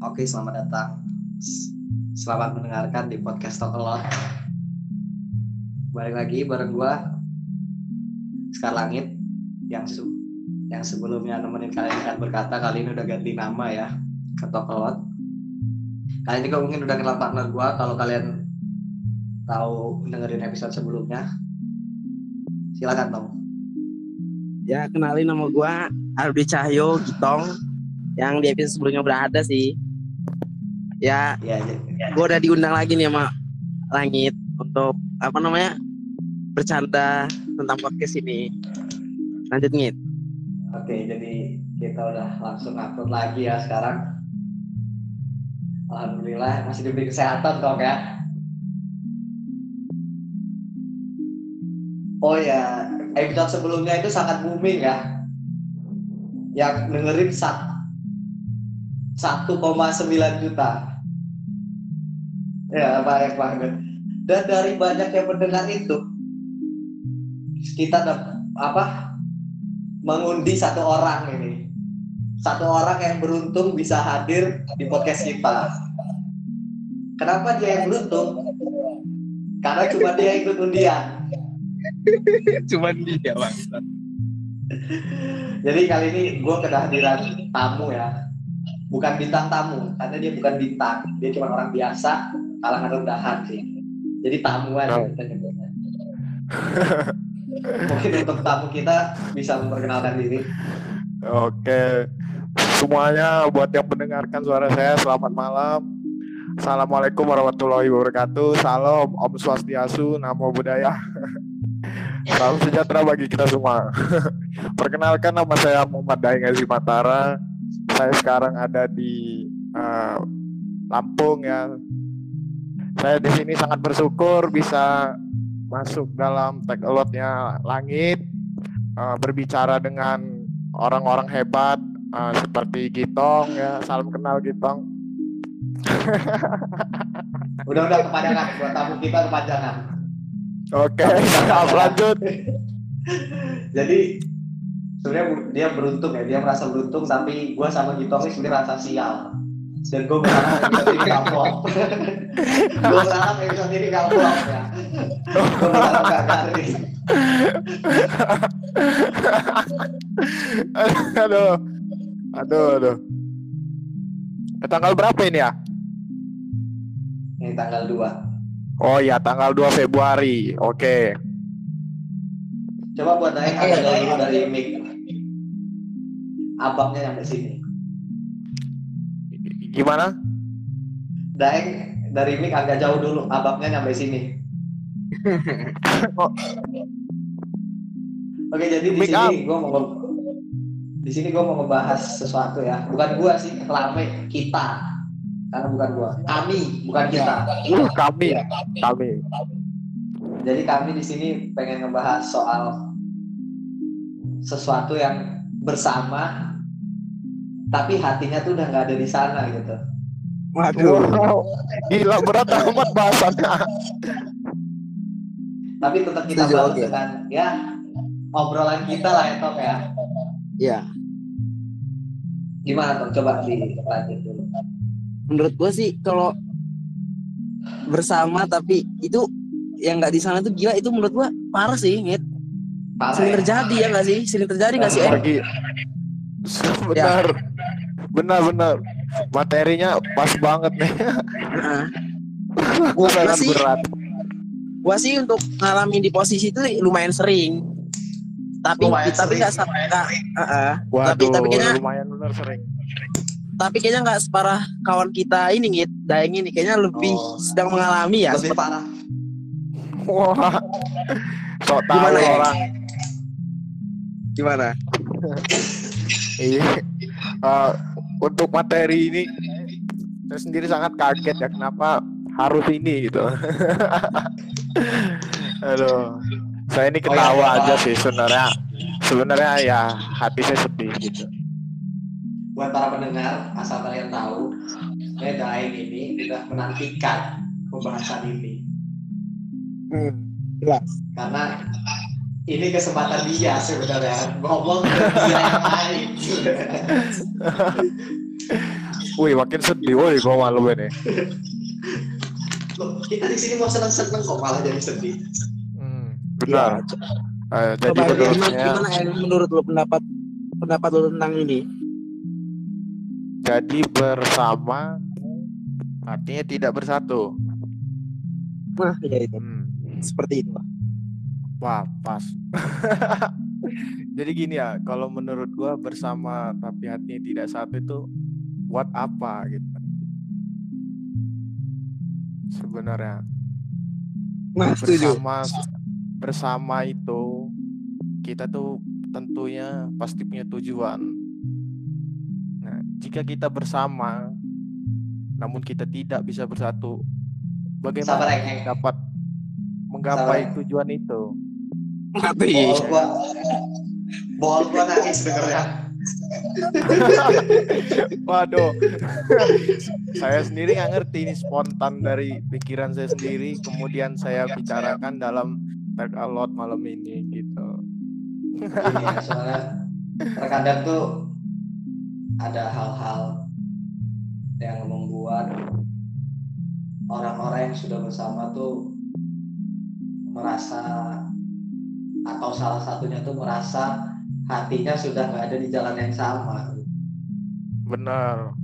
Oke, selamat datang. Selamat mendengarkan di podcast Talk. Balik lagi bareng gua Sekar Langit yang se- yang sebelumnya nemenin kalian kan berkata kali ini udah ganti nama ya ke Talk Lot. Kali ini mungkin udah kenal partner gua kalau kalian tahu dengerin episode sebelumnya. Silakan Tom. Ya, kenalin nama gua Ardi Cahyo Gitong yang di episode sebelumnya udah ada sih. Ya, Ya, jadi- gua udah diundang lagi nih sama Langit untuk apa namanya? bercanda tentang podcast ini. Lanjut Ngit. Oke, jadi kita udah langsung upload lagi ya sekarang. Alhamdulillah masih diberi kesehatan dong ya. Oh ya, episode sebelumnya itu sangat booming ya. Yang dengerin sat- 1,9 juta. Ya, banyak banget. Dan dari banyak yang mendengar itu, kita apa mengundi satu orang ini satu orang yang beruntung bisa hadir di podcast kita kenapa dia yang beruntung karena cuma dia yang ikut undian Cuman dia, Bang. jadi kali ini gue kehadiran tamu ya bukan bintang tamu karena dia bukan bintang dia cuma orang biasa kalangan rendahan sih jadi tamu aja Oh. kita nyebutnya mungkin untuk tamu kita bisa memperkenalkan diri Oke, semuanya buat yang mendengarkan suara saya, selamat malam. Assalamualaikum warahmatullahi wabarakatuh. Salam, Om Swastiastu, Namo Buddhaya. Salam sejahtera bagi kita semua. Perkenalkan nama saya Muhammad Daeng Aziz Matara. Saya sekarang ada di eh, Lampung ya. Saya di sini sangat bersyukur bisa masuk dalam tag alotnya Langit eh, berbicara dengan orang-orang hebat eh, seperti Gitong ya salam kenal Gitong. Udah udah kepanjangan buat tamu kita kepanjangan. Oke siap, lanjut. Jadi sebenarnya dia beruntung ya dia merasa beruntung tapi gue sama Gitong ini sebenarnya rasa sial. Dan gue berharap episode ini gak vlog gue berharap episode ini gak vlog ya. Gue berharap gak garing aduh. Aduh aduh. Tanggal berapa ini ya? Ini tanggal 2 oh ya tanggal 2 Februari. Oke. Coba buat agak jauh dulu dari mic abangnya nyampe sini. Gimana? Daeng dari mic agak jauh dulu abangnya nyampe sini. Oh. Oke jadi di sini gue mau di sini gue mau ngebahas sesuatu ya. Bukan gua sih kelame kita. Karena bukan gua. Kami bukan kita. Uh, kami. Kami. Jadi kami di sini pengen ngebahas soal sesuatu yang bersama tapi hatinya tuh udah nggak ada di sana gitu. Waduh. wow. Gila berat amat bahasannya tapi tetap kita Setuju, balas oke. dengan ya obrolan kita lah ya Tom ya. Ya, gimana Tom coba dilanjut dulu. Menurut gua sih kalau bersama tapi itu yang nggak di sana tuh gila itu menurut gua parah sih, Ngit. Parah Sering ya? terjadi ya nggak sih? Sering terjadi nggak sih? Eh? lagi benar benar benar materinya pas banget nih Heeh. Gua, sih, berat gua sih untuk ngalamin di posisi itu lumayan sering. Tapi Lumayan tapi sering. nggak sampai nggak. Heeh. waduh tapi kayaknya- lumayan benar sering tapi kayaknya nggak separah kawan kita ini Ngit. Daeng ini kayaknya lebih Oh. sedang mengalami ya. lebih parah wah sok tahu Gimana ya? Gimana? Iya. Eh, untuk materi ini saya sendiri sangat kaget ya kenapa harus ini gitu. Aduh. Saya ini ketawa Oh, iya. aja sih sebenarnya. Sebenarnya ya hati saya sedih gitu. buat para pendengar asal kalian tahu saya Daeng ini sudah menantikan pembahasan ini Hmm. karena ini kesempatan dia sebenarnya ngomong ke dia yang lain Wih, makin sedih woi gua malu ini. Loh, kita di sini mau seneng-seneng kok malah jadi sedih. Hmm, benar. Eh, jadi Coba menurut gimana, gimana menurut lo pendapat pendapat lo tentang ini? jadi bersama artinya tidak bersatu. Nah, ya itu Hmm. seperti itu. Wah, pas. Jadi gini ya, kalau menurut gua bersama tapi hatinya tidak satu itu buat apa gitu. Sebenarnya Nah, setuju. bersama bersama itu kita tuh tentunya pasti punya tujuan. Nah, jika kita bersama namun kita tidak bisa bersatu, Sabar bagaimana Eng. dapat menggapai Sabar. tujuan itu? Mati. Bol gua nangis dengernya. Waduh, saya sendiri nggak ngerti ini spontan dari pikiran saya sendiri, kemudian saya bicarakan dalam tag alot malam ini gitu. Iya, soalnya terkadang tuh ada hal-hal yang membuat orang-orang yang sudah bersama tuh merasa atau salah satunya tuh merasa hatinya sudah nggak ada di jalan yang sama. Benar.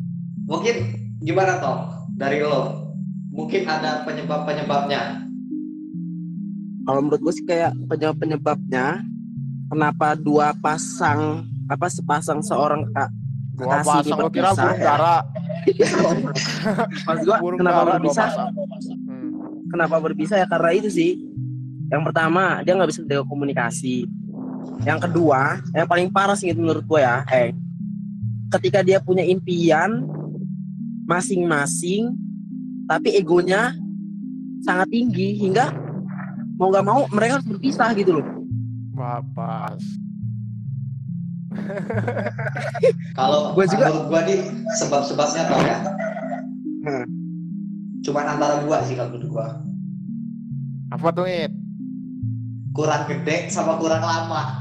Mungkin gimana toh dari lo? Mungkin ada penyebab-penyebabnya. Kalau menurut gue sih kayak penyebab penyebabnya kenapa dua pasang apa sepasang seorang kak Dua pasang lo kira berpisah, burung ya? gua burung kenapa dara berpisah? Hmm. Kenapa berpisah ya karena itu sih. Yang pertama dia nggak bisa menjaga komunikasi. Yang kedua, yang paling parah sih itu menurut gue ya, eh, ketika dia punya impian masing-masing, tapi egonya sangat tinggi hingga mau nggak mau mereka harus berpisah gitu loh. Wah, pas. Kalau Gua juga- gua nih sebab-sebabnya tau ya. Hmm. Cuman antara dua sih kalau menurut gua. Apa tuh, It? Kurang gede sama kurang lama.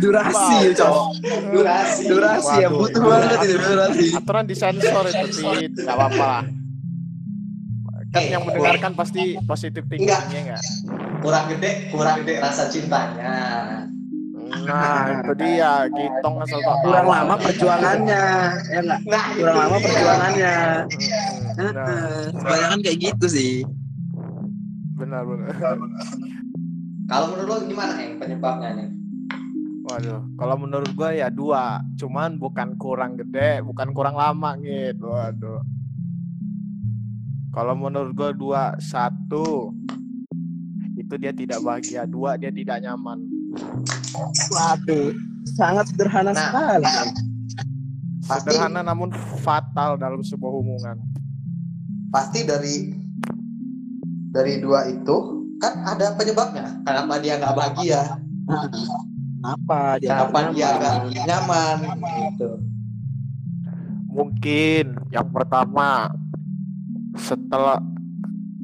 Durasi ya, cowok. Durasi. Durasi ya, butuh banget ini durasi. Aturan disensor itu, Tit. Gak apa-apa. Kan Eh, yang mendengarkan pasti positif Enggak. thinkingnya enggak? Kurang gede, kurang gede rasa cintanya. Nah, itu dia, gitong asal tak Kurang lama perjuangannya, ya enggak? Nah, Kurang lama perjuangannya. Nah, Heeh, Kebanyakan kayak gitu sih. benar benar. Kalau menurut lo gimana nih penyebabnya nih? Waduh, kalau menurut gua ya dua, cuman bukan kurang gede, bukan kurang lama gitu. Waduh. Kalau menurut gua dua, satu itu dia tidak bahagia, dua dia tidak nyaman. Waduh, sangat sederhana Nah. sekali. Pasti Sederhana namun fatal dalam sebuah hubungan. pasti dari dari dua itu kan ada penyebabnya. Kenapa dia nggak bahagia? Nah, Kenapa dia Kenapa nggak dia nggak nyaman? nyaman? Gitu. Mungkin yang pertama setelah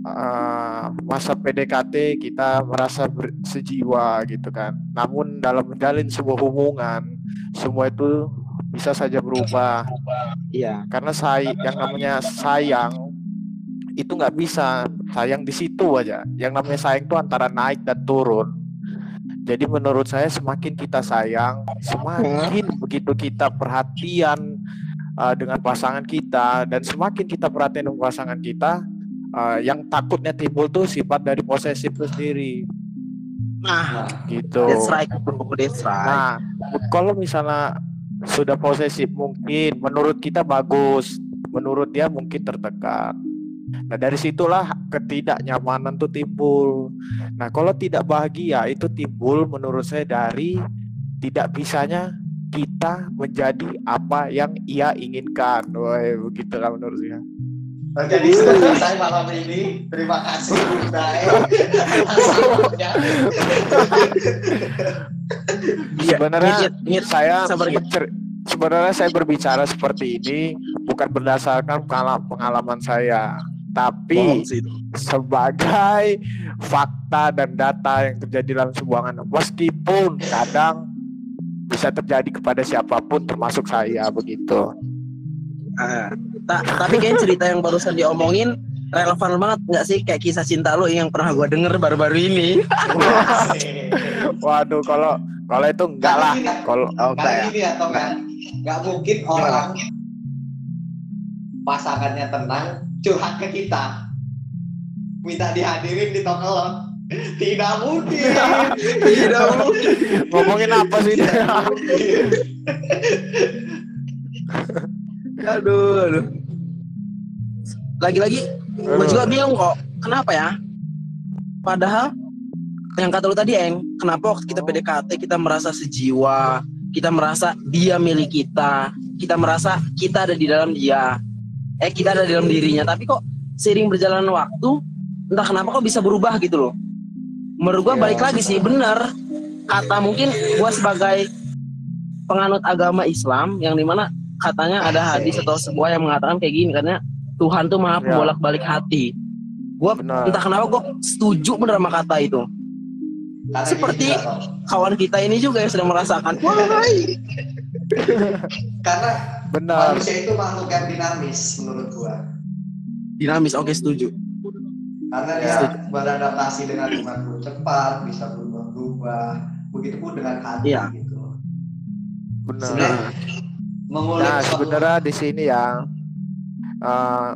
uh, masa PDKT kita merasa ber- sejiwa gitu kan. Namun dalam menjalin sebuah hubungan semua itu bisa saja berubah Iya. karena say yang namanya sayang itu nggak bisa sayang di situ aja. Yang namanya sayang itu antara naik dan turun. Jadi menurut saya semakin kita sayang, semakin begitu kita perhatian uh, dengan pasangan kita dan semakin kita perhatian dengan pasangan kita, uh, yang takutnya timbul tuh sifat dari posesif itu sendiri, Nah, Nah, gitu. that's right, bro. That's right. Nah, kalau misalnya sudah posesif mungkin menurut kita bagus, menurut dia mungkin tertekan. Nah, dari situlah ketidaknyamanan tuh timbul. Nah, kalau tidak bahagia itu timbul menurut saya dari tidak bisanya kita menjadi apa yang ia inginkan. Wah, begitu lah menurut saya. Jadi sudah selesai malam ini. Terima kasih Bunda. atas infonya. Iya, Sebenarnya saya sebenarnya saya berbicara seperti ini bukan berdasarkan pengala- pengalaman saya, tapi sebagai fakta dan data yang terjadi dalam sebuah anak. Meskipun kadang bisa terjadi kepada siapa pun termasuk saya begitu. Ah, ta- tapi kayaknya cerita yang barusan diomongin relevan banget nggak sih? Kayak kisah cinta lo yang pernah gue denger baru-baru ini. Waduh, kalau kalau itu enggak lah. Kalau oh, kayak gini atau kan nggak mungkin orang pasangannya tenang curhat ke kita minta dihadirin di tokelot tidak mungkin. Tidak mungkin. Ngomongin apa sih? aduh aduh. Lagi-lagi gue juga bingung kok kenapa ya? Padahal yang kata lu tadi Eng kenapa waktu kita PDKT kita merasa sejiwa kita merasa dia milik kita kita merasa kita ada di dalam dia. Eh kita ada di dalam dirinya. Tapi kok seiring berjalan waktu entah kenapa kok bisa berubah gitu loh. Menurut gua Iya. balik lagi sih bener. Kata mungkin gua sebagai penganut agama Islam yang di mana katanya ada hadis atau sebuah yang mengatakan kayak gini karena Tuhan tuh maha Iya. pembolak balik hati gua Benar. entah kenapa gua setuju bener sama kata itu Seperti- kawan kita ini juga yang sedang merasakan wahai karena Benar. manusia itu makhluk yang dinamis menurut gua dinamis oke setuju karena dia beradaptasi dengan kemampuan cepat bisa berubah-ubah begitupun dengan hati Iya. gitu Benar. Sebenarnya mengulik Nah, sebenarnya di sini ya, eh,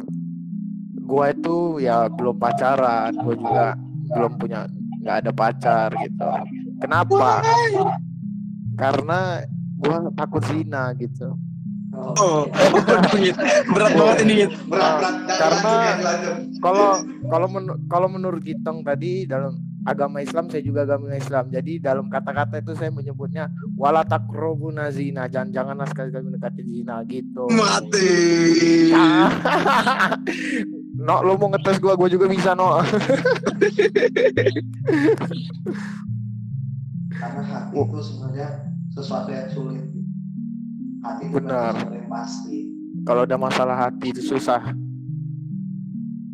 gua itu ya belum pacaran, gua juga belum punya, nggak ada pacar gitu. Kenapa? Karena gua takut zina gitu. Oh, oh berat banget ini berat berat Karena-. Kalau kalau kalau menurut Gitong tadi dalam agama Islam saya juga agama Islam. Jadi dalam kata-kata itu saya menyebutnya wala takrobuna zina, jangan janganlah sekali-kali mendekati zina gitu. mati no, lu mau ngetes gua, gua juga bisa no. karena hati Oh. itu sebenarnya sesuatu yang sulit hati itu Benar. yang pasti Kalau udah masalah hati itu susah.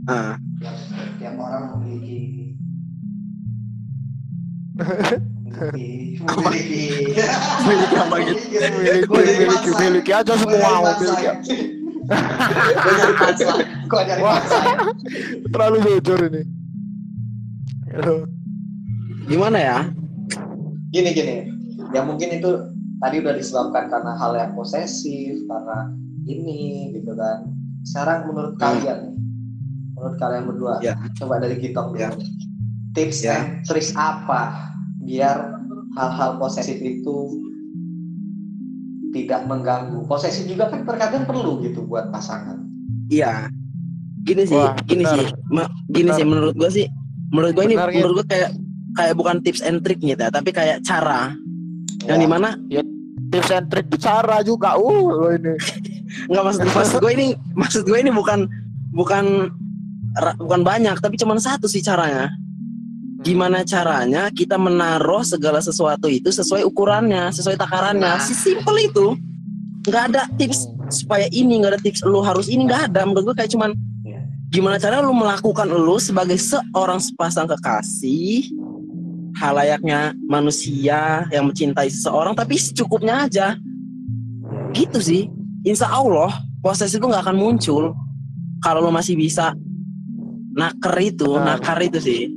ah yang setiap orang memiliki memiliki memiliki Memiliki apa gitu? Miliki, miliki, miliki aja semua, miliki. nyari. Terlalu jujur ini. Gimana ya Gini gini, ya mungkin itu tadi udah disebabkan karena hal yang posesif, karena ini gitu kan. Sekarang menurut Hmm. kalian, menurut kalian berdua, Ya. coba dari Gitong dulu. Ya. Tips Ya. and trik apa biar hal-hal posesif itu tidak mengganggu. Posesif juga kan terkadang perlu gitu buat pasangan. iya gini sih Wah, gini benar. sih Ma- gini Benar. sih menurut gua sih menurut gua ini menurut gua kayak kayak bukan tips and trick gitu ya tapi kayak cara yang Ya. di mana Tips and trick bicara juga. Uh, lo ini. nggak maksud maksud gue ini maksud gue ini bukan bukan bukan banyak tapi cuma satu sih caranya gimana caranya kita menaruh segala sesuatu itu sesuai ukurannya sesuai takarannya? Nah. si simple itu. Nggak ada tips supaya ini nggak ada tips lu harus ini nggak ada. Menurut gue kayak cuman Iya. gimana cara lu melakukan lu sebagai seorang sepasang kekasih halayaknya manusia yang mencintai seseorang tapi secukupnya aja. Gitu sih. Insya Allah proses itu nggak akan muncul kalau lo masih bisa naker itu Benar. nakar itu sih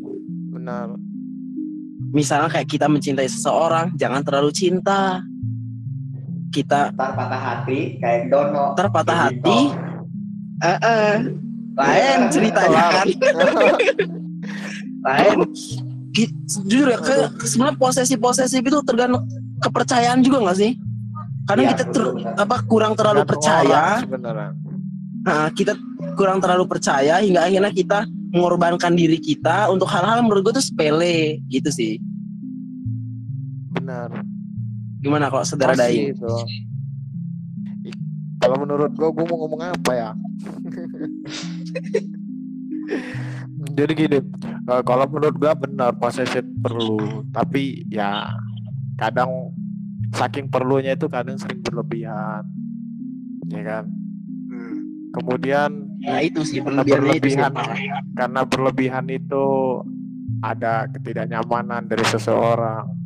Benar. misalnya kayak kita mencintai seseorang jangan terlalu cinta. Kita Ntar patah hati kayak Dono. terpatah hati. eh eh lain ceritanya kan. Lain. Jujur ya ke sebenarnya posesif posesif itu tergantung kepercayaan juga nggak sih? Kadang Iya, kita ter- apa kurang terlalu percaya. orang. Nah, kita kurang terlalu percaya hingga akhirnya kita mengorbankan diri kita untuk hal-hal menurut gue tuh sepele gitu sih. Benar. Gimana kalau saudara Pasti Daing? itu. I- Kalau menurut gua, gua mau ngomong apa ya? Jadi gini, eh, kalau menurut gua benar posesif perlu, tapi ya kadang saking perlunya itu kadang sering berlebihan, ya kan? Kemudian Nah itu sih karena berlebihannya itu sih. berlebihan, karena berlebihan itu ada ketidaknyamanan dari seseorang.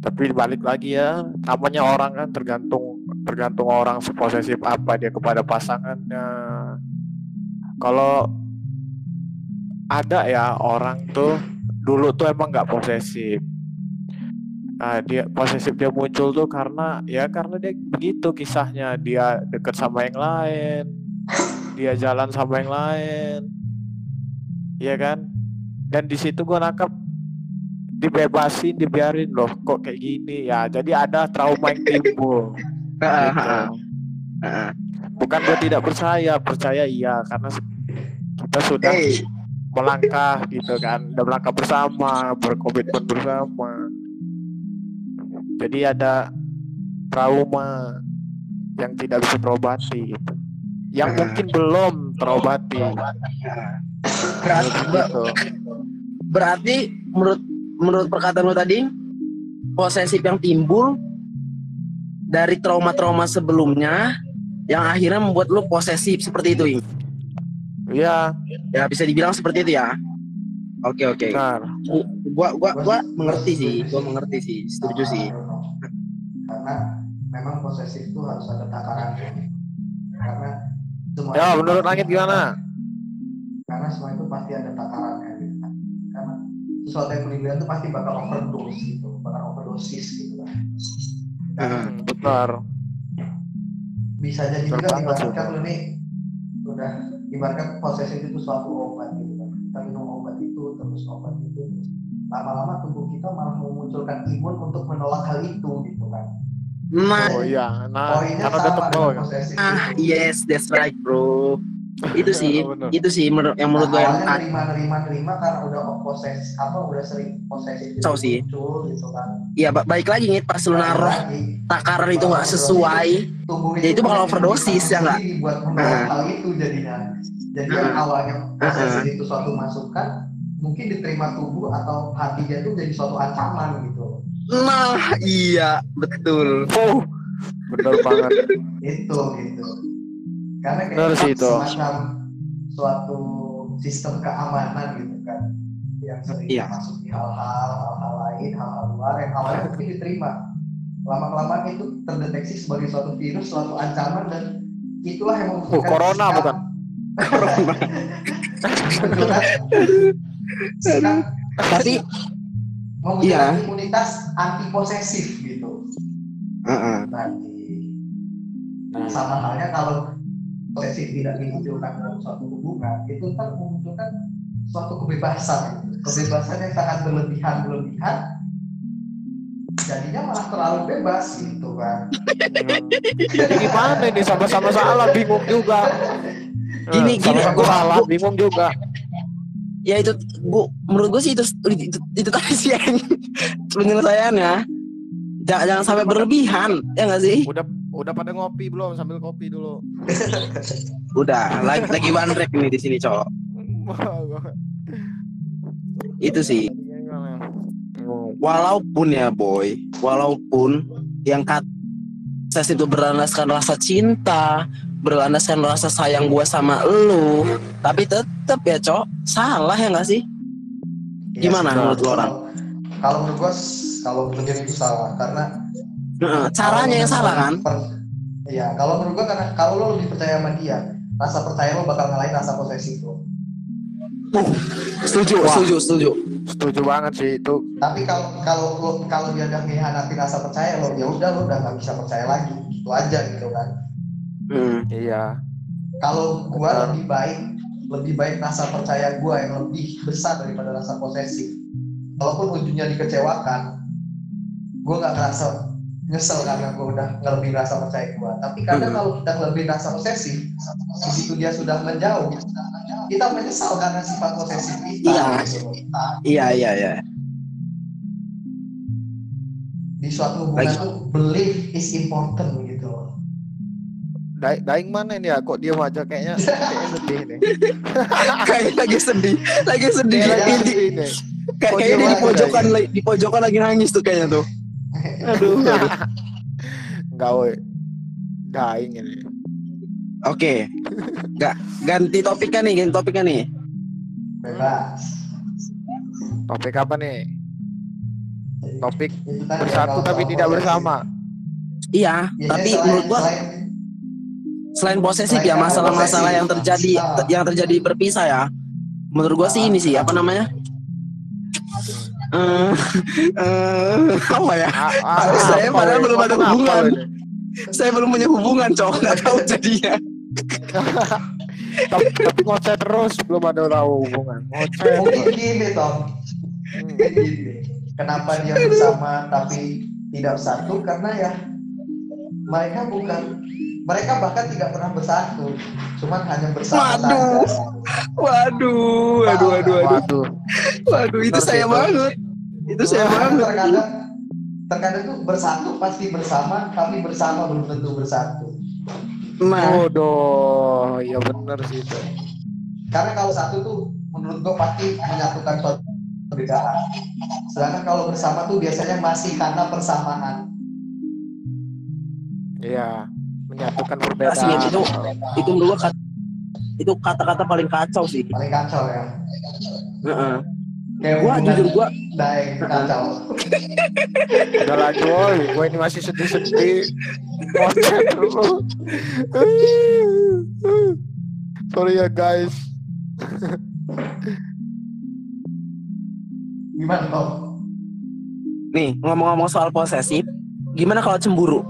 tapi balik lagi ya namanya orang kan tergantung tergantung orang seposesif apa dia kepada pasangannya kalau ada ya orang tuh dulu tuh emang nggak posesif nah dia posesif dia muncul tuh karena ya karena dia begitu kisahnya. Dia deket sama yang lain dia jalan sama yang lain. Iya kan? Dan di situ gue nangkap dibebasin dibiarin loh kok kayak gini. Ya jadi ada trauma yang timbul. Gitu. Heeh. bukan gue tidak percaya percaya iya karena kita sudah Hey, melangkah gitu kan udah melangkah bersama berkomitmen bersama jadi ada trauma yang tidak bisa terobati gitu. Yang Hmm. mungkin belum terobati. Berarti, gitu. Berarti menurut menurut perkataan lo tadi posesif yang timbul dari trauma-trauma sebelumnya yang akhirnya membuat lo posesif seperti itu Ing. ya ya bisa dibilang seperti itu ya? Oke oke. Benar. Gua gua gua mengerti sih gua mengerti sih setuju sih karena memang posesif itu harus ada takarannya karena semua ya menurut langit gimana? Karena semua itu pasti ada takarannya gitu kan. Karena sesuatu yang berlebihan itu pasti bakal overdose gitu bakal overdosis gitu kan. Hmm, benar. bisa jadi juga ibaratkan lu nih udah ibaratkan posesif itu suatu obat gitu kan. Kita minum obat itu terus obat itu terus lama-lama tubuh kita malah memunculkan imun untuk menolak hal itu gitu kan nah oh iya. Nah poinnya kan udah sama tebal posesif ah yes that's right bro. Itu sih Benar. itu sih menurut yang menurut gue yang nerima nerima nerima karena udah poses apa udah sering posesif itu Tahu sih. muncul gitu kan. Ya ba- baik lagi nih pas lu naruh takaran itu nggak sesuai Ya, itu bakal overdosis, ya nggak? Nah. hal itu jadinya. Jadi yang Nah. awalnya posesif itu suatu masukan mungkin diterima tubuh atau hatinya itu jadi suatu ancaman gitu nah iya betul. Oh benar banget. Itu gitu. Karena kayak sih itu. semacam suatu sistem keamanan gitu kan yang sering Iya. masuk di hal-hal hal-hal lain hal-hal luar yang awalnya mungkin diterima. Lama kelamaan itu terdeteksi sebagai suatu virus suatu ancaman dan itulah yang oh membutuhkan corona sikap- bukan? Membutuhkan sikap tapi membutuhkan Iya. imunitas anti posesif gitu. Heeh. nanti Hmm. sama halnya kalau posesif tidak dimunculkan dalam suatu hubungan itu ntar memunculkan suatu kebebasan. Kebebasan yang sangat berlebihan berlebihan jadinya malah terlalu bebas gitu kan jadi gimana ini? Sama-sama salah bingung juga. Gini, gini, sama-sama gua- salah bingung juga ya itu gua menurut gue sih itu itu, itu tadi sih yang penyelesaiannya jangan, jangan sampai berlebihan ya nggak sih? Udah udah pada ngopi belum? Sambil kopi dulu. Udah lagi lagi bandrek nih di sini cowok. Itu sih. Walaupun ya boy. Walaupun yang kata itu berlandaskan rasa cinta berlandaskan rasa sayang gua sama lu tapi tetep ya cok salah ya nggak sih Gimana Iya, menurut lo, kalau- orang? kalau menurut gua kalau menurut itu salah karena Heeh, caranya yang salah kan Iya, kalau menurut gua karena kalau lo lebih percaya sama dia, rasa percaya lo bakal ngalahin rasa posesif lo. setuju Wah. setuju setuju setuju banget sih itu Tapi kalau kalau lo kalau dia udah mengkhianati rasa percaya lo, ya udah lo udah nggak bisa percaya lagi, gitu aja gitu kan. Hmm. iya Kalau gua Betul. lebih baik lebih baik rasa percaya gua yang lebih besar daripada rasa posesif. Walaupun ujungnya dikecewakan, gua nggak ngerasa nyesel karena gua udah ngelebihin rasa percaya gua. Tapi kadang Hmm. kalau kita ngelebihin rasa posesif, begitu dia sudah menjauh, kita menyesal karena sifat posesif kita. Iya. iya iya iya Di suatu hubungan Lagi- tuh belief is important gitu. Daing mana ini ya? Kok dia aja kayaknya kayaknya sedih nih kayak lagi sedih lagi sedih kayak lagi kayak sedih nih kayak kayaknya dia di pojokan lagi? di pojokan lagi nangis tuh kayaknya tuh. Aduh, aduh. enggak woi. Daing ini. Oke. Nggak ganti topiknya nih ganti topiknya nih. Bebas. topik apa nih? Topik bersatu tapi tidak bersama. iya Biasanya tapi menurut gua selain- posesif ya masalah-masalah yang terjadi ah. te- yang terjadi berpisah ya menurut gua sih ini sih apa namanya Eh, eh, apa ya Ah, ah, Saya apa, padahal weh? belum ada apa hubungan. saya belum punya hubungan cowok nggak tahu jadinya tapi, tapi ngoceh terus belum ada tahu hubungan. Ngoceh. mungkin gini Tom kenapa dia bersama tapi tidak bersatu karena ya mereka bukan mereka bahkan tidak pernah bersatu cuman hanya bersama Waduh. waduh waduh waduh waduh. Waduh. waduh itu Benar saya banget. Itu saya Bahkan banget. terkadang terkadang tuh bersatu pasti bersama tapi bersama belum tentu bersatu. Nah. Waduh, ya bener sih itu. karena kalau satu tuh menurut gua pasti menyatukan suatu perbedaan. Sedangkan kalau bersama tuh biasanya masih karena persamaan. Iya, menyatukan sih, perbedaan. itu itu menurut gua kat- itu kata-kata paling kacau sih paling kacau ya Heeh. kayak gua jujur gua daeng kacau Udah lagi, woi, gue ini masih sedih-sedih. Sorry ya guys. gimana Tom? nih ngomong-ngomong soal posesif gimana kalau cemburu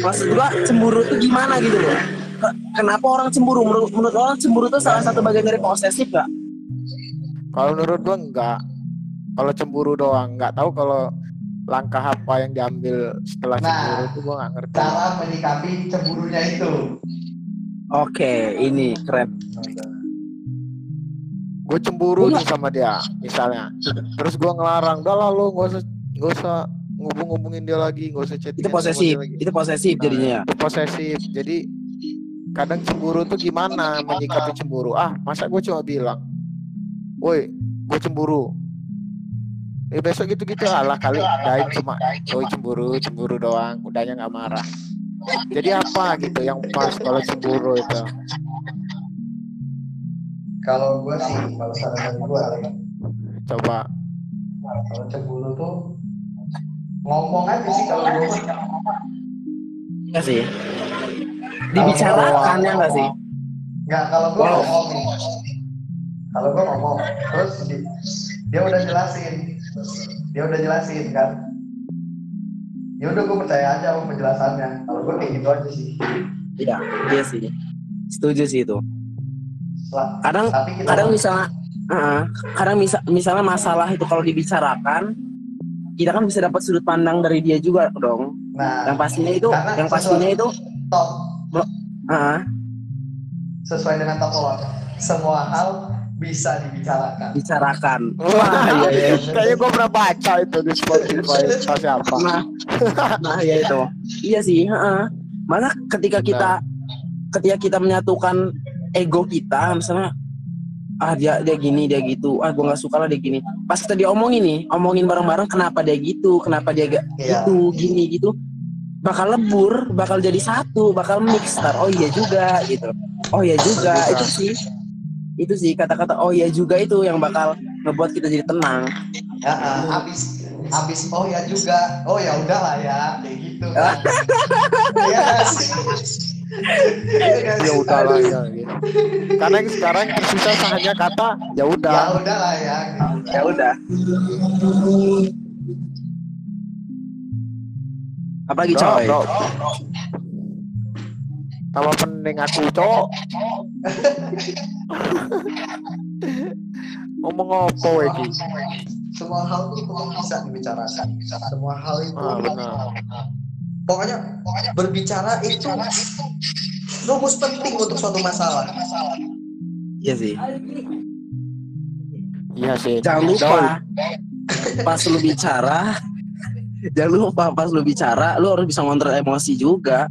maksud gua cemburu itu gimana gitu loh Ke- kenapa orang cemburu menurut, menurut orang cemburu itu salah satu bagian dari posesif gak Kalau menurut gue enggak. Kalau cemburu doang, enggak tahu kalau langkah apa yang diambil setelah Nah, cemburu itu gue nggak ngerti. cara menyikapi cemburunya itu oke ini keren Gue cemburu Gua nih sama dia, misalnya. Terus gue ngelarang, udah lah lo nggak usah nggak usah ngubung-ngubungin dia lagi, nggak usah chatting itu posesif itu posesif jadinya. ya itu posesif. Jadi kadang cemburu tuh gimana menyikapi cemburu? Ah masa gue cuma bilang woi gue cemburu. Eh besok gitu-gitu alah kali dain cuma woi cemburu cemburu doang udahnya nggak marah. Jadi apa gitu yang pas kalau cemburu itu? Kalau gue sih kalau saran dari gue coba. Kalau cemburu tuh ngomong aja sih kalau gue ya sih dibicarakan ya nggak sih? Nggak kalau gue Wow. ngomong nih. Kalau gue ngomong terus di- dia udah jelasin. Dia udah jelasin kan? Ya udah gue percaya aja sama penjelasannya. Kalau gue kayak gitu aja sih. Iya iya sih. Setuju sih itu. Kadang kadang misalnya Heeh. kadang misal, misalnya masalah itu kalau dibicarakan kita kan bisa dapat sudut pandang dari dia juga dong. Nah yang pastinya itu yang pastinya itu top. Heeh, sesuai dengan tokoh semua hal bisa dibicarakan. Bicarakan. Wah iya, iya. kayaknya gue pernah baca itu di Spotify. Siapa? Nah nah ya itu. Iya sih heeh. malah ketika kita ketika kita menyatukan ego kita misalnya ah dia dia gini dia gitu. Ah gua nggak suka lah dia gini. Pas kita diomongin nih omongin bareng-bareng kenapa dia gitu? Kenapa dia gak Iya. gitu? Gini gitu. Bakal lebur bakal jadi satu bakal mix. Ntar oh iya juga gitu. Oh iya juga itu sih. Itu sih kata-kata oh iya juga itu yang bakal ngebuat kita jadi tenang. Ya ah, abis abis oh ya juga. Oh ya udahlah ya kayak gitu kan. Iya nggak sih? Iya ya sih? udahlah Aduh. ya gitu. karena yang sekarang yang susah hanya kata ya udah ya udahlah ya gitu. ya udah apalagi Bro, coy bro. Tambah pening aku, cok. Ngomong apa Wegi? semua hal itu bisa dibicarakan semua hal itu Ah, benar. Pokoknya berbicara itu rumus penting untuk suatu masalah. Iya sih. Iya sih. jangan lupa pas lu bicara jangan lupa pas lu bicara lu harus bisa ngontrol emosi juga.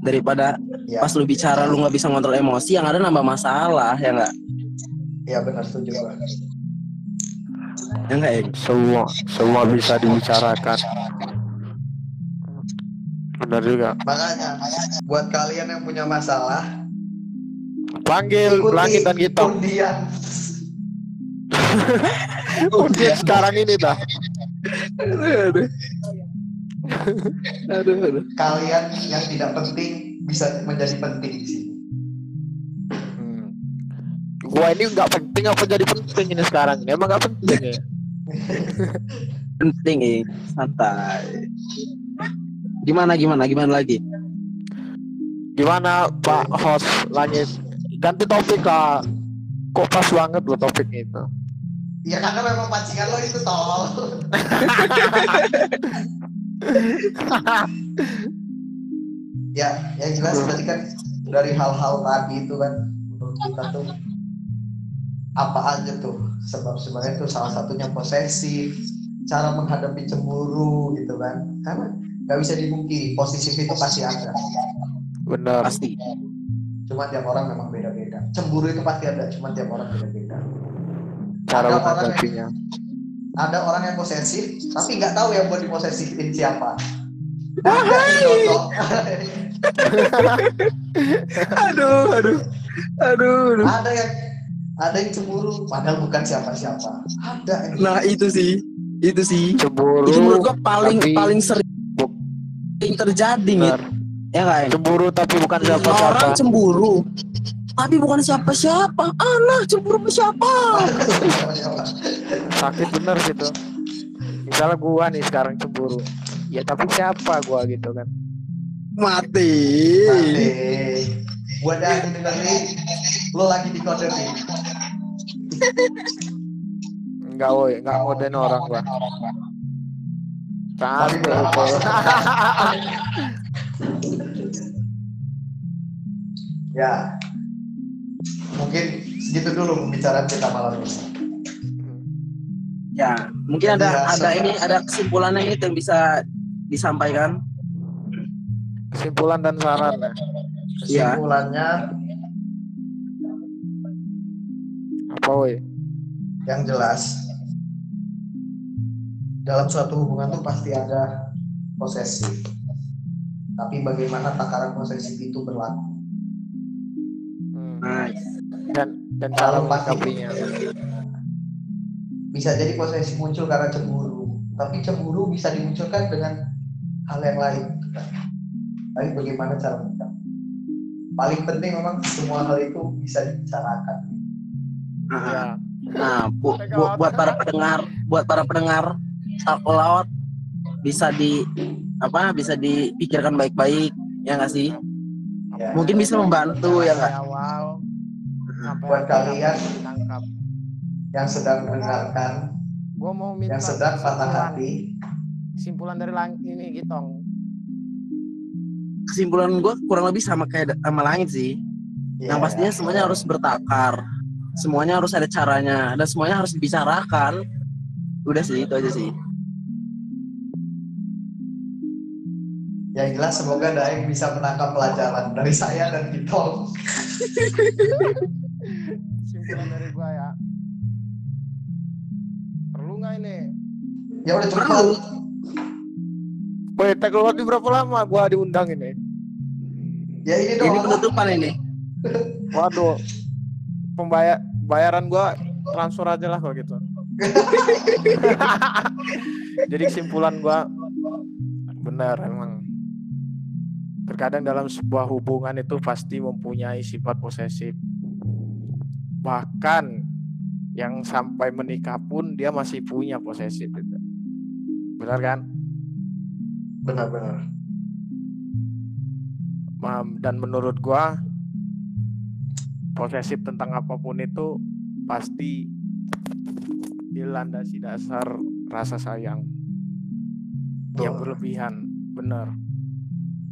Daripada ya pas lu bicara lu nggak bisa ngontrol emosi yang ada nambah masalah ya nggak? Ya benar setuju ya nggak ya Semua semua bisa dibicarakan. Benar juga. makanya buat kalian yang punya masalah Panggil ikuti langit dan hitam. undian Mungkin sekarang ini dah. aduh, aduh. aduh, aduh. Kalian yang tidak penting bisa menjadi penting di sini. Hmm. Gua ini nggak penting apa jadi penting ini sekarang ini. Emang nggak penting ya. penting eh santai gimana gimana gimana lagi Gimana Pak host lanjut ganti topik kak. Kok pas banget lo topik itu. Ya karena memang pancingan lo itu tol. ya, yang jelas tadi kan dari hal-hal tadi itu kan menurut kita tuh apa aja tuh sebab sebenarnya tuh salah satunya posesif cara menghadapi cemburu gitu kan karena nggak bisa dipungkiri posesif itu pasti ada. Bener. pasti. Cuma tiap orang memang beda-beda. Cemburu itu pasti ada cuma tiap orang beda-beda. Cara Ada orang yang- ada orang yang posesif tapi nggak tahu yang buat diposesifin siapa. Aduh aduh. Aduh aduh. ada yang ada yang cemburu padahal bukan siapa-siapa. Ada yang nah itu sih. Itu sih. Cemburu. itu menurut gua paling tapi- paling sering terjadi nih Bener. ya kan Cemburu tapi bukan orang siapa-siapa. cemburu tapi bukan siapa-siapa alah cemburu sama siapa. Sakit bener gitu. Misalnya gua nih sekarang cemburu. Ya tapi siapa gua gitu kan. mati Nanti buat yang dengerin lo lagi di kode nih Enggak woi, enggak ngoden orang gua. Ya mungkin segitu dulu pembicaraan kita malam ini ya mungkin ada Biasa. ada ini ada kesimpulannya itu yang bisa disampaikan Kesimpulan dan saran ya. Kesimpulannya Apa woi? yang jelas dalam suatu hubungan tuh pasti ada posesif tapi bagaimana takaran posesif itu berlaku? Hmm. nice. Dan dan cara Kalau pasti bisa jadi posesif muncul karena cemburu. Tapi cemburu bisa dimunculkan dengan hal yang lain. Tapi bagaimana cara menyikapi paling penting memang semua hal itu bisa dibicarakan Nah, Ya. nah bu, bu- buat para pendengar buat para pendengar loud bisa di apa bisa dipikirkan baik-baik ya nggak sih? Ya. mungkin bisa membantu ya nggak? Awal sampai Buat kalian. tangkap. yang sedang mendengarkan Gua mau minta yang sedang patah hati. Kesimpulan dari lang ini Gitong. kesimpulan gue kurang lebih sama kayak sama langit sih. Ya, yang pastinya semuanya harus bertakar. Semuanya harus ada caranya dan semuanya harus dibicarakan. Udah sih itu aja sih yang jelas semoga Daeng bisa menangkap pelajaran dari saya dan Kitong Kesimpulan dari gua ya. Perlu nggak ini? ya udah cepat Perlu. Woi, tag di berapa lama gua diundang ini? ya ini ini dong penutupan ini Waduh. Pembayar bayaran gua transfer aja lah kalau gitu. Jadi kesimpulan gua benar emang terkadang dalam sebuah hubungan itu pasti mempunyai sifat posesif. Bahkan yang sampai menikah pun dia masih punya posesif itu. Benar kan? benar-benar dan menurut gua posesif tentang apa pun itu pasti dilandasi dasar rasa sayang yang Tuh. berlebihan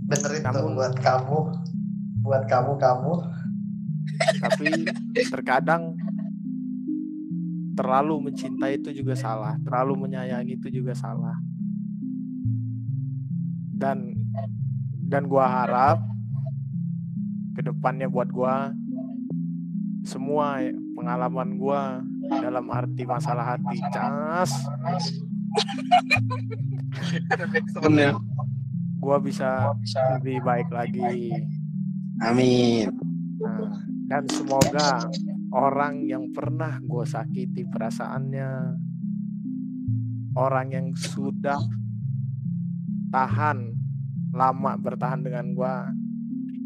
bener bener itu buat kamu. Buat kamu kamu. Tapi terkadang terlalu mencintai itu juga salah terlalu menyayangi itu juga salah. Dan dan gua harap ke depannya buat gua semua pengalaman gua dalam arti masalah hati cas gua bisa lebih baik lagi amin Nah, dan semoga orang yang pernah gue sakiti perasaannya orang yang sudah tahan lama bertahan dengan gue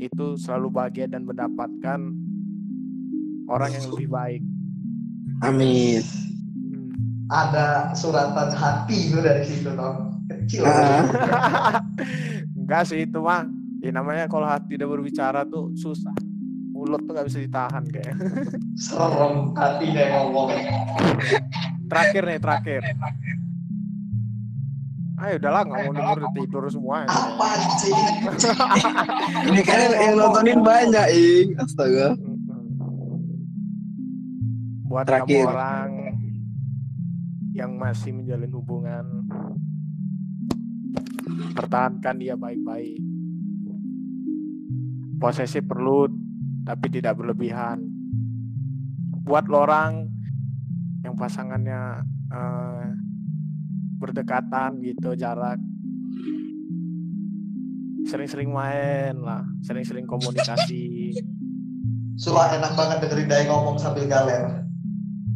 itu selalu bahagia dan mendapatkan orang yang lebih baik Amin. Hmm. Ada suratan hati itu dari situ dong. Kecil. Ah. enggak sih itu mah ya namanya kalau hati udah berbicara tuh susah mulut tuh nggak bisa ditahan kayak Serem hatinya yang ngomong. terakhir nih terakhir ayo udahlah nggak mau denger udah tidur semua ini. Apa sih? Ini kan yang, yang nontonin banyak, Ing. Astaga. buat Terakhir. kamu orang yang masih menjalin hubungan pertahankan dia baik-baik. Posesif perlu tapi tidak berlebihan. Buat lo orang yang pasangannya eh, berdekatan gitu jarak sering-sering main lah sering-sering komunikasi. Sulah enak banget dengerin Dai ngomong sambil galer.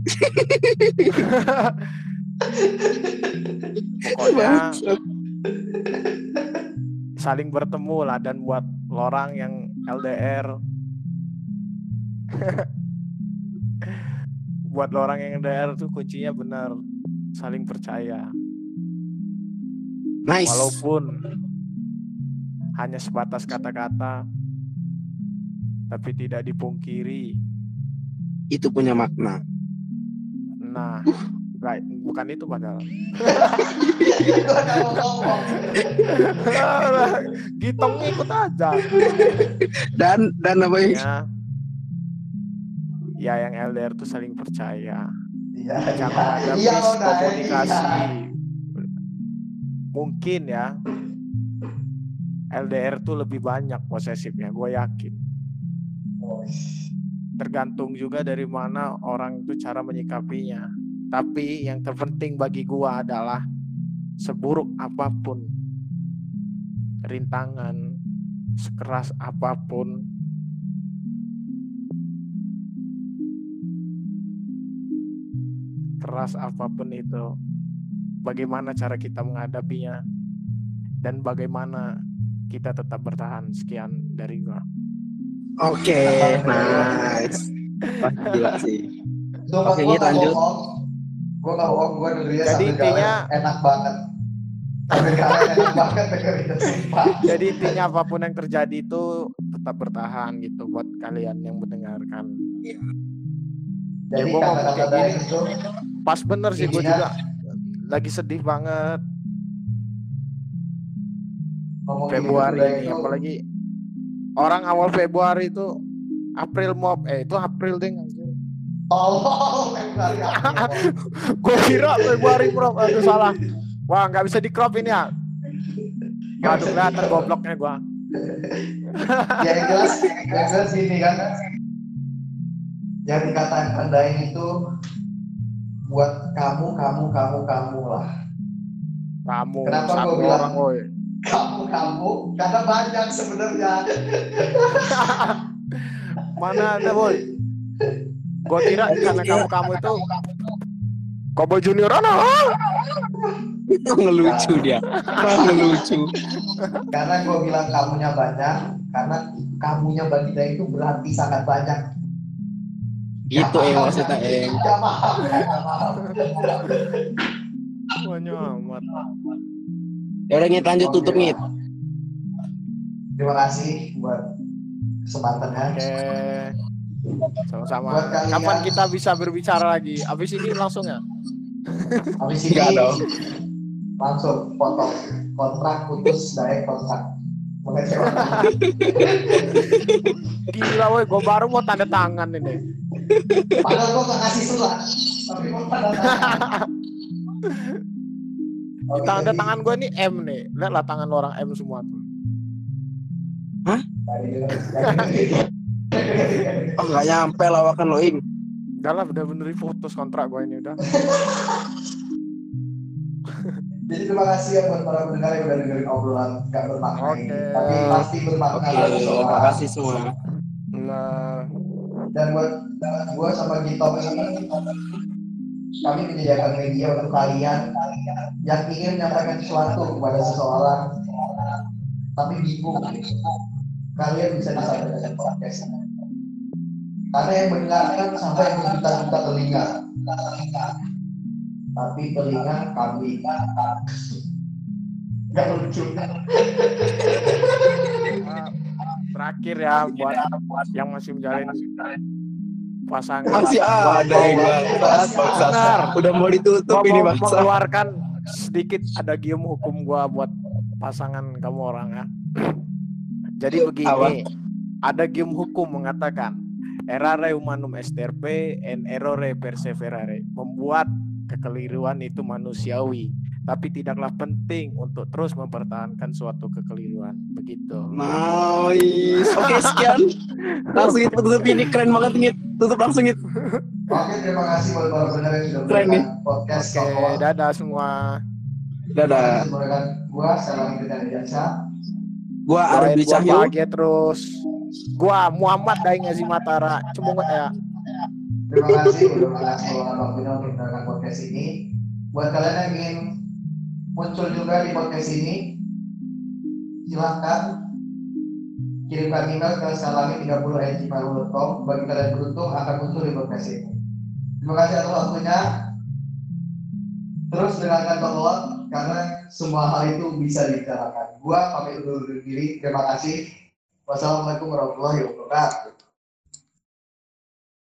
pokoknya saling bertemu lah dan buat orang yang LDR buat orang yang LDR tuh kuncinya benar saling percaya. Nice. walaupun hanya sebatas kata-kata tapi tidak dipungkiri. Itu punya makna. nah right, bukan itu padahal. Gitong ikut aja. Dan dan apa ya. Ya yang LDR tuh saling percaya. Iya, jangan ada iya, Bang, Dai. miskomunikasi. Iya. mungkin ya LDR tuh lebih banyak posesifnya gue yakin. Tergantung juga dari mana orang itu cara menyikapinya tapi yang terpenting bagi gua adalah seburuk apa pun rintangan sekeras apa pun keras apa pun itu bagaimana cara kita menghadapinya dan bagaimana kita tetap bertahan. Sekian dari gua. Oke, nice. Wah, gila sih. Oke, gua Nyet, bohong. Gua nggak bohong, gua dengerin Jadi intinya- enak banget. Enak jadi intinya apa pun yang terjadi itu tetap bertahan gitu buat kalian yang mendengarkan. Jadi gua ngomong kata-kata itu pas bener sih gue juga lagi sedih banget. Februari ini apalagi orang awal Februari itu April mob eh itu April ding Februari April. gue kira Februari bro aduh salah. Wah nggak bisa di crop ini ya. Nggak aduh bisa kelihatan gobloknya gua. Ya yang jelas yang jelas gini kan. Yang dikatakan Dain itu buat kamu kamu kamu kamu lah. Kamu Kenapa satu gua bilang- orang woi. kamu kamu? Karena banyak sebenarnya. Mana ada woi gue kira karena kamu kamu itu Kobo Junior ano ngelucu dia. Ngelucu. karena gue bilang kamunya banyak karena kamunya bagi Dain itu berarti sangat banyak Gitu Eng maksudnya Eng. Gak paham, gak paham. banyak amat Ya udah Ngit lanjut tutup. Ngit. Terima kasih buat kesempatannya. Oke. Sama-sama. Kapan kita bisa berbicara lagi? Habis ini langsung ya? Habis ini Enggak dong. langsung potong kontrak putus dari kontrak. Gila woi, gue baru mau tanda tangan ini. Padahal gue gak kasih surat. Tapi gue tanda tangan. Oke, Tanda jadi- tangan gue ini M nih. Lihatlah tangan orang M semua tuh. Dengerin. Oh nggak nyampe lawakan lo Ing. Udah lah, udah benerin putus kontrak gue ini udah. Jadi terima kasih ya buat para pendengar yang udah dengerin obrolan gak bermakna ini. Oke. Tapi pasti bermakna Oke, semua. terima kasih semua. Nah, Dan buat gue sama Gitong ini kami menyediakan media untuk kalian yang ingin menyampaikan sesuatu kepada seseorang tapi bingung kalian bisa disampaikan di podcast karena yang mendengarkan sampai berjuta-juta telinga tapi telinga kami nggak lucu terakhir ya buat yang masih menjalin pasangan Masih ada yang. Benar. Udah mau ditutup ini bangsa. mengeluarkan sedikit ada gium hukum gua buat pasangan kamu orang ya. Jadi begini, Apa? ada gium hukum mengatakan errare humanum esterpe en errore perseverare. Membuat kekeliruan itu manusiawi, tapi tidaklah penting untuk terus mempertahankan suatu kekeliruan. Begitu. Nice. Oke, sekian. Langsung itu tutup ini keren banget ini. Tutup langsung itu. Oke, terima kasih buat para pendengar yang sudah Keren, menonton podcast Oke, Sokowan. dadah semua. Dadah. Semoga gua salam kita jasa. Gua Arbi Cahyo. bahagia terus. Gua Muhammad Daeng Ngazi Matara. Cemungut ya. Terima kasih mengasih waktu untuk mendengarkan podcast ini. Buat kalian yang ingin muncul juga di podcast ini, silahkan kirimkan email ke salami30@gmail.com. Bagi kalian beruntung akan muncul di podcast ini. Terima kasih atas waktunya. Terus dengarkan Tolot karena semua hal itu bisa dibicarakan. Gua pamit undur diri. Terima kasih. Wassalamualaikum warahmatullahi wabarakatuh.